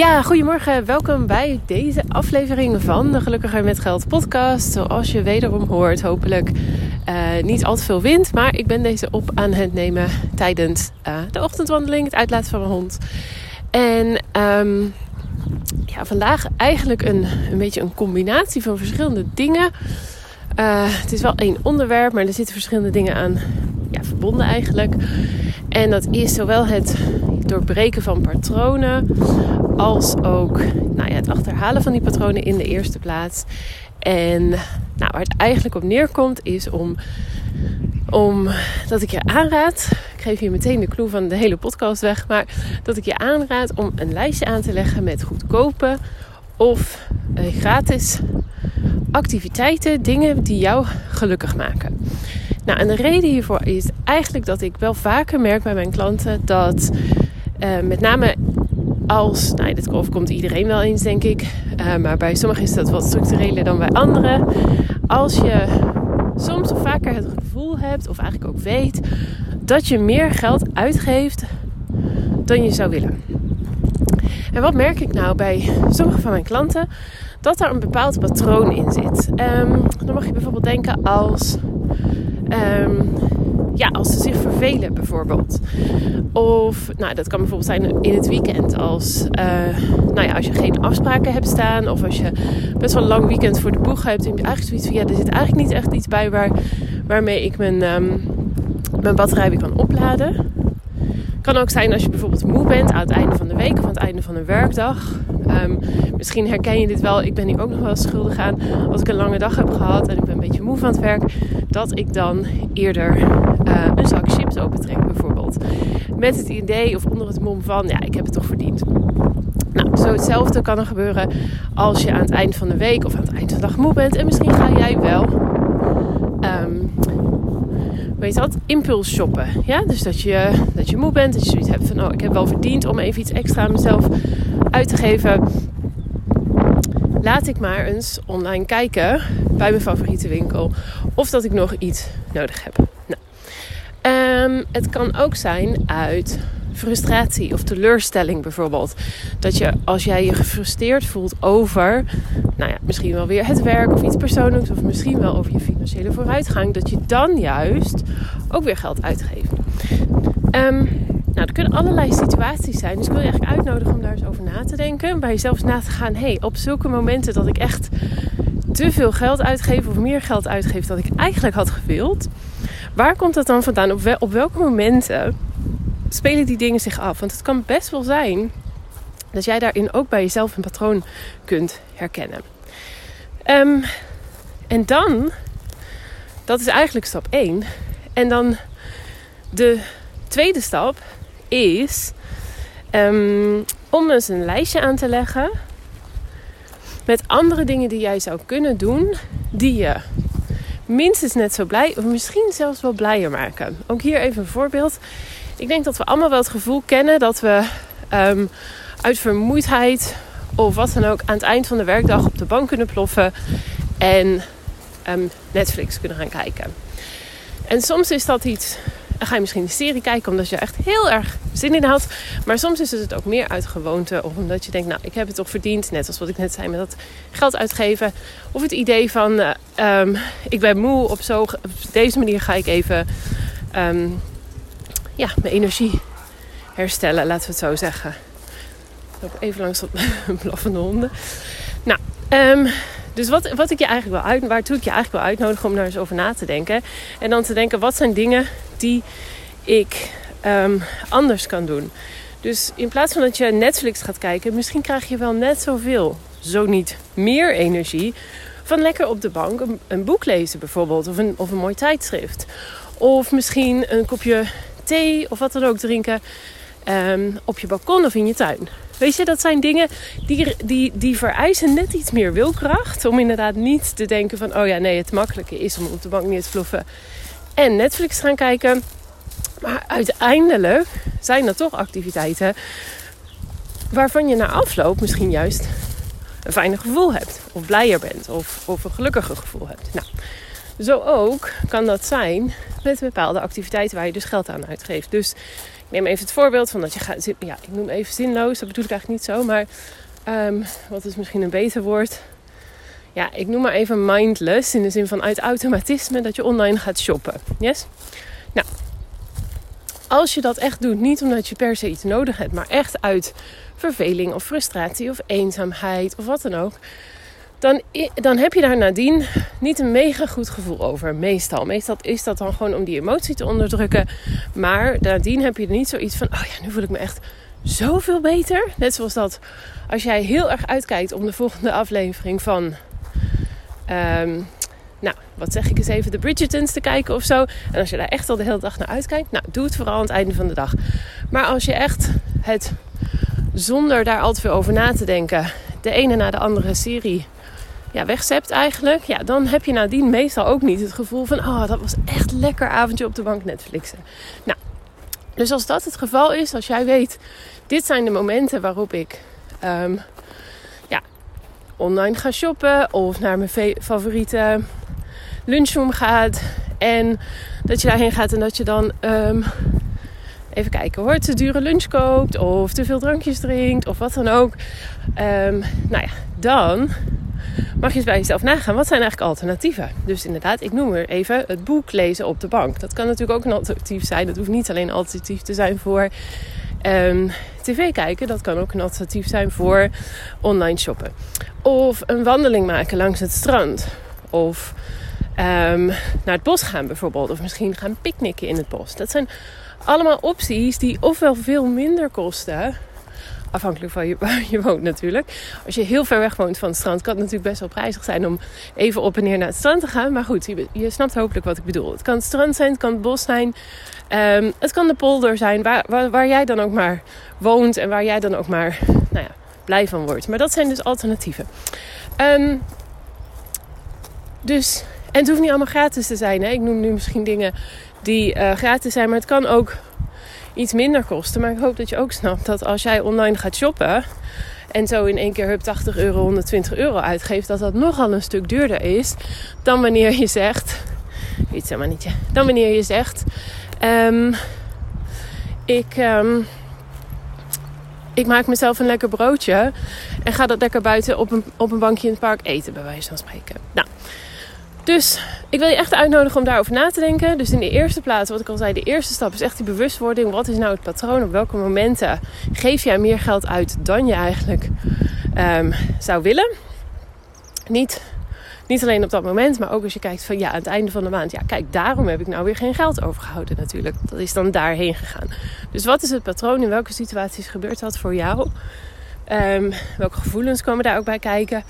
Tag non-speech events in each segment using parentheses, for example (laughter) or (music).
Ja, goedemorgen. Welkom bij deze aflevering van de Gelukkiger met Geld podcast. Zoals je wederom hoort, hopelijk uh, niet al te veel wind. Maar ik ben deze op aan het nemen tijdens uh, de ochtendwandeling, het uitlaten van mijn hond. En um, ja, vandaag eigenlijk een, een beetje een combinatie van verschillende dingen. Uh, het is wel één onderwerp, maar er zitten verschillende dingen aan ja, verbonden eigenlijk. En dat is zowel het doorbreken van patronen als ook nou ja, het achterhalen van die patronen in de eerste plaats. En nou, waar het eigenlijk op neerkomt is om, om dat ik je aanraad. Ik geef je meteen de clue van de hele podcast weg. Maar dat ik je aanraad om een lijstje aan te leggen met goedkope of eh, gratis activiteiten, dingen die jou gelukkig maken. Nou, en de reden hiervoor is eigenlijk dat ik wel vaker merk bij mijn klanten dat uh, met name als, nou, dit overkomt iedereen wel eens, denk ik. Uh, maar bij sommigen is dat wat structureler dan bij anderen. Als je soms of vaker het gevoel hebt, of eigenlijk ook weet, dat je meer geld uitgeeft dan je zou willen. En wat merk ik nou bij sommige van mijn klanten? Dat daar een bepaald patroon in zit. Um, dan mag je bijvoorbeeld denken als. Um, ja, als ze zich vervelen bijvoorbeeld. Of, nou, dat kan bijvoorbeeld zijn in het weekend. Als, uh, nou ja, als je geen afspraken hebt staan. Of als je best wel een lang weekend voor de boeg hebt. En je eigenlijk zoiets van, ja, er zit eigenlijk niet echt iets bij waar, waarmee ik mijn, um, mijn batterij weer kan opladen. Kan ook zijn als je bijvoorbeeld moe bent aan het einde van de week of aan het einde van een werkdag. Um, misschien herken je dit wel. Ik ben hier ook nog wel schuldig aan. Als ik een lange dag heb gehad en ik ben een beetje moe van het werk, dat ik dan eerder uh, een zak chips opentrek bijvoorbeeld. Met het idee of onder het mom van, ja, ik heb het toch verdiend. Nou, zo hetzelfde kan er gebeuren als je aan het eind van de week of aan het eind van de dag moe bent. En misschien ga jij wel um, weet je dat, impuls shoppen. Ja? Dus dat je, dat je moe bent, dat je zoiets hebt van, oh, ik heb wel verdiend om even iets extra aan mezelf uit te geven. Laat ik maar eens online kijken bij mijn favoriete winkel of dat ik nog iets nodig heb. Nou, um, het kan ook zijn uit frustratie of teleurstelling bijvoorbeeld. Dat je als jij je gefrustreerd voelt over, nou ja, misschien wel weer het werk of iets persoonlijks, of misschien wel over je financiële vooruitgang, dat je dan juist ook weer geld uitgeeft. Um, nou, er kunnen allerlei situaties zijn. Dus ik wil je eigenlijk uitnodigen om daar eens over na te denken. Bij jezelf na te gaan. hey, op zulke momenten dat ik echt te veel geld uitgeef of meer geld uitgeef dan ik eigenlijk had gewild. Waar komt dat dan vandaan? Op, op welke momenten spelen die dingen zich af? Want het kan best wel zijn dat jij daarin ook bij jezelf een patroon kunt herkennen. Um, en dan, dat is eigenlijk stap 1. En dan de tweede stap is um, om eens een lijstje aan te leggen met andere dingen die jij zou kunnen doen, die je minstens net zo blij, of misschien zelfs wel blijer maken. Ook hier even een voorbeeld. Ik denk dat we allemaal wel het gevoel kennen dat we um, uit vermoeidheid of wat dan ook aan het eind van de werkdag op de bank kunnen ploffen en um, Netflix kunnen gaan kijken. En soms is dat iets ga je misschien een serie kijken omdat je echt heel erg zin in had. Maar soms is het ook meer uit gewoonte. Of omdat je denkt, nou, ik heb het toch verdiend. Net als wat ik net zei met dat geld uitgeven. Of het idee van, uh, um, ik ben moe. Op, zo, op deze manier ga ik even um, ja, mijn energie herstellen. Laten we het zo zeggen. Ik loop even langs dat (laughs) blaffende honden. Nou, um, dus wat, wat ik je eigenlijk wil uit, waartoe ik je eigenlijk wil uitnodigen om daar eens over na te denken. En dan te denken, wat zijn dingen die ik um, anders kan doen? Dus in plaats van dat je Netflix gaat kijken, misschien krijg je wel net zoveel, zo niet meer energie Van lekker op de bank een, boek lezen bijvoorbeeld, of een, of een mooi tijdschrift. Of misschien een kopje thee of wat dan ook drinken um, op je balkon of in je tuin. Weet je, dat zijn dingen die, die, die vereisen net iets meer wilkracht. Om inderdaad niet te denken van, oh ja, nee, het makkelijke is om op de bank neer te vloffen en Netflix gaan kijken. Maar uiteindelijk zijn dat toch activiteiten waarvan je na afloop misschien juist een fijner gevoel hebt. Of blijer bent. Of, of een gelukkiger gevoel hebt. Nou, zo ook kan dat zijn met bepaalde activiteiten waar je dus geld aan uitgeeft. Dus ik neem even het voorbeeld van dat je gaat. Ja, ik noem even zinloos. Dat bedoel ik eigenlijk niet zo. Maar um, wat is misschien een beter woord? Ja, ik noem maar even mindless. In de zin van uit automatisme dat je online gaat shoppen. Yes? Nou, als je dat echt doet, niet omdat je per se iets nodig hebt, maar echt uit verveling of frustratie of eenzaamheid of wat dan ook, dan, dan heb je daar nadien niet een mega goed gevoel over. Meestal. Meestal is dat dan gewoon om die emotie te onderdrukken. Maar nadien heb je er niet zoiets van: oh ja, nu voel ik me echt zoveel beter. Net zoals dat als jij heel erg uitkijkt om de volgende aflevering van. Um, nou, wat zeg ik eens even, de Bridgertons te kijken of zo. En als je daar echt al de hele dag naar uitkijkt, nou, doe het vooral aan het einde van de dag. Maar als je echt het zonder daar al te veel over na te denken, de ene na de andere serie ja, wegzept eigenlijk, ja, dan heb je nadien meestal ook niet het gevoel van, oh, dat was echt lekker avondje op de bank Netflixen. Nou, dus als dat het geval is, als jij weet, dit zijn de momenten waarop ik ja, online ga shoppen of naar mijn favoriete lunchroom gaat en dat je daarheen gaat en dat je dan um, even kijken hoor, te dure lunch koopt of te veel drankjes drinkt of wat dan ook. Um, nou ja, dan mag je eens bij jezelf nagaan, wat zijn eigenlijk alternatieven? Dus inderdaad, ik noem er even het boek lezen op de bank. Dat kan natuurlijk ook een alternatief zijn. Dat hoeft niet alleen alternatief te zijn voor um, tv kijken. Dat kan ook een alternatief zijn voor online shoppen. Of een wandeling maken langs het strand. Of um, naar het bos gaan bijvoorbeeld. Of misschien gaan picknicken in het bos. Dat zijn allemaal opties die ofwel veel minder kosten Afhankelijk van je, (laughs) waar je woont natuurlijk. Als je heel ver weg woont van het strand, kan het natuurlijk best wel prijzig zijn om even op en neer naar het strand te gaan. Maar goed, je, je snapt hopelijk wat ik bedoel. Het kan het strand zijn, het kan het bos zijn. Um, het kan de polder zijn, waar, waar, jij dan ook maar woont en waar jij dan ook maar nou ja, blij van wordt. Maar dat zijn dus alternatieven. Um, dus, en het hoeft niet allemaal gratis te zijn. Hè? Ik noem nu misschien dingen die uh, gratis zijn, maar het kan ook iets minder kosten. Maar ik hoop dat je ook snapt dat als jij online gaat shoppen en zo in één keer hup 80 euro, 120 euro uitgeeft, dat dat nogal een stuk duurder is dan wanneer je zegt, iets helemaal niet, dan wanneer je zegt, um, ik, um, ik maak mezelf een lekker broodje en ga dat lekker buiten op een, op een bankje in het park eten, bij wijze van spreken. Nou, dus ik wil je echt uitnodigen om daarover na te denken. Dus in de eerste plaats, wat ik al zei, de eerste stap is echt die bewustwording. Wat is nou het patroon? Op welke momenten geef jij meer geld uit dan je eigenlijk um, zou willen? Niet, niet alleen op dat moment, maar ook als je kijkt van ja, aan het einde van de maand. Ja, kijk, daarom heb ik nou weer geen geld overgehouden natuurlijk. Dat is dan daarheen gegaan. Dus wat is het patroon? In welke situaties gebeurt dat voor jou? Um, welke gevoelens komen daar ook bij kijken?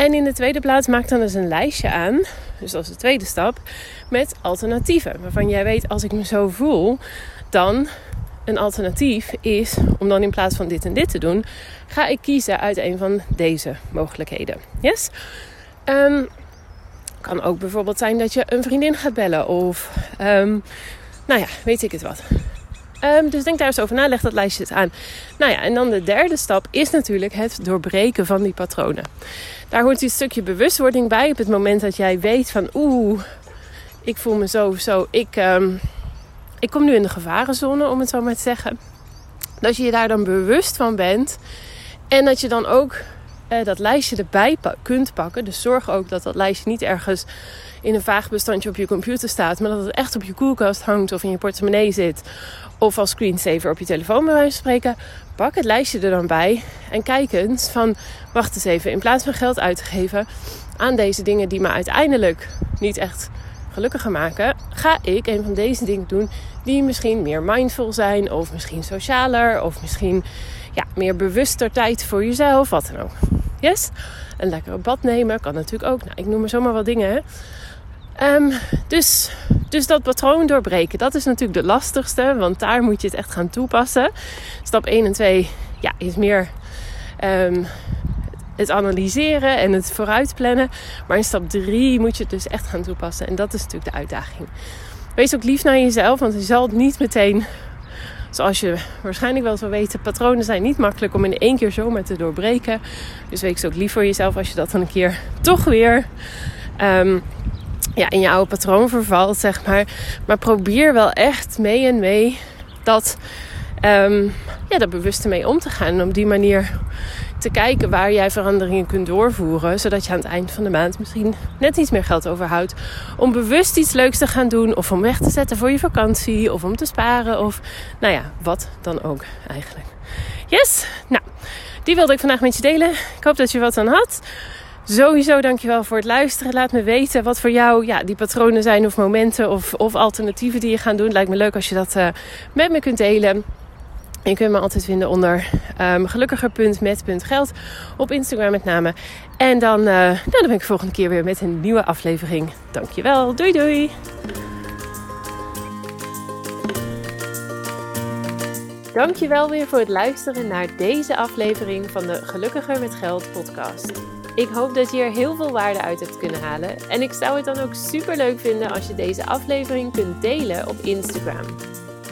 En in de tweede plaats maak dan eens een lijstje aan. Dus dat is de tweede stap. Met alternatieven. Waarvan jij weet, als ik me zo voel, dan een alternatief is om dan in plaats van dit en dit te doen, ga ik kiezen uit een van deze mogelijkheden. Yes? Um, kan ook bijvoorbeeld zijn dat je een vriendin gaat bellen of, um, nou ja, weet ik het wat. Um, dus denk daar eens over na, leg dat lijstje eens aan. Nou ja, en dan de derde stap is natuurlijk het doorbreken van die patronen. Daar hoort een stukje bewustwording bij op het moment dat jij weet van oeh, ik voel me zo zo. Ik, um, ik kom nu in de gevarenzone, om het zo maar te zeggen. Dat je je daar dan bewust van bent. En dat je dan ook eh, dat lijstje erbij kunt pakken. Dus zorg ook dat dat lijstje niet ergens in een vaag bestandje op je computer staat. Maar dat het echt op je koelkast hangt of in je portemonnee zit. Of als screensaver op je telefoon bij wijze van spreken. Pak het lijstje er dan bij. En kijk eens van, wacht eens even. In plaats van geld uit te geven aan deze dingen die me uiteindelijk niet echt gelukkiger maken. Ga ik een van deze dingen doen die misschien meer mindful zijn. Of misschien socialer. Of misschien ja, meer bewuster tijd voor jezelf. Wat dan ook. Yes? Een lekkere bad nemen kan natuurlijk ook. Nou, ik noem maar zomaar wat dingen. Ehm, dus, dus dat patroon doorbreken, dat is natuurlijk de lastigste, want daar moet je het echt gaan toepassen. Stap 1 en 2 ja, is meer um, het analyseren en het vooruitplannen. Maar in stap 3 moet je het dus echt gaan toepassen. En dat is natuurlijk de uitdaging. Wees ook lief naar jezelf, want je zal het niet meteen, zoals je waarschijnlijk wel zou weten, patronen zijn niet makkelijk om in één keer zomaar te doorbreken. Dus wees ook lief voor jezelf als je dat dan een keer toch weer um, ja, in je oude patroon vervalt, zeg maar. Maar probeer wel echt mee en mee dat, um, ja, daar bewust mee om te gaan. En op die manier te kijken waar jij veranderingen kunt doorvoeren. Zodat je aan het eind van de maand misschien net iets meer geld overhoudt. Om bewust iets leuks te gaan doen. Of om weg te zetten voor je vakantie. Of om te sparen. Of nou ja, wat dan ook eigenlijk. Yes, nou, die wilde ik vandaag met je delen. Ik hoop dat je wat aan had. Sowieso dankjewel voor het luisteren. Laat me weten wat voor jou ja, die patronen zijn of momenten of, of alternatieven die je gaat doen. lijkt me leuk als je dat uh, met me kunt delen. Je kunt me altijd vinden onder um, gelukkiger.met.geld op Instagram met name. En dan, uh, nou, dan ben ik volgende keer weer met een nieuwe aflevering. Dankjewel. Doei doei. Dankjewel weer voor het luisteren naar deze aflevering van de Gelukkiger met Geld podcast. Ik hoop dat je er heel veel waarde uit hebt kunnen halen. En ik zou het dan ook super leuk vinden als je deze aflevering kunt delen op Instagram.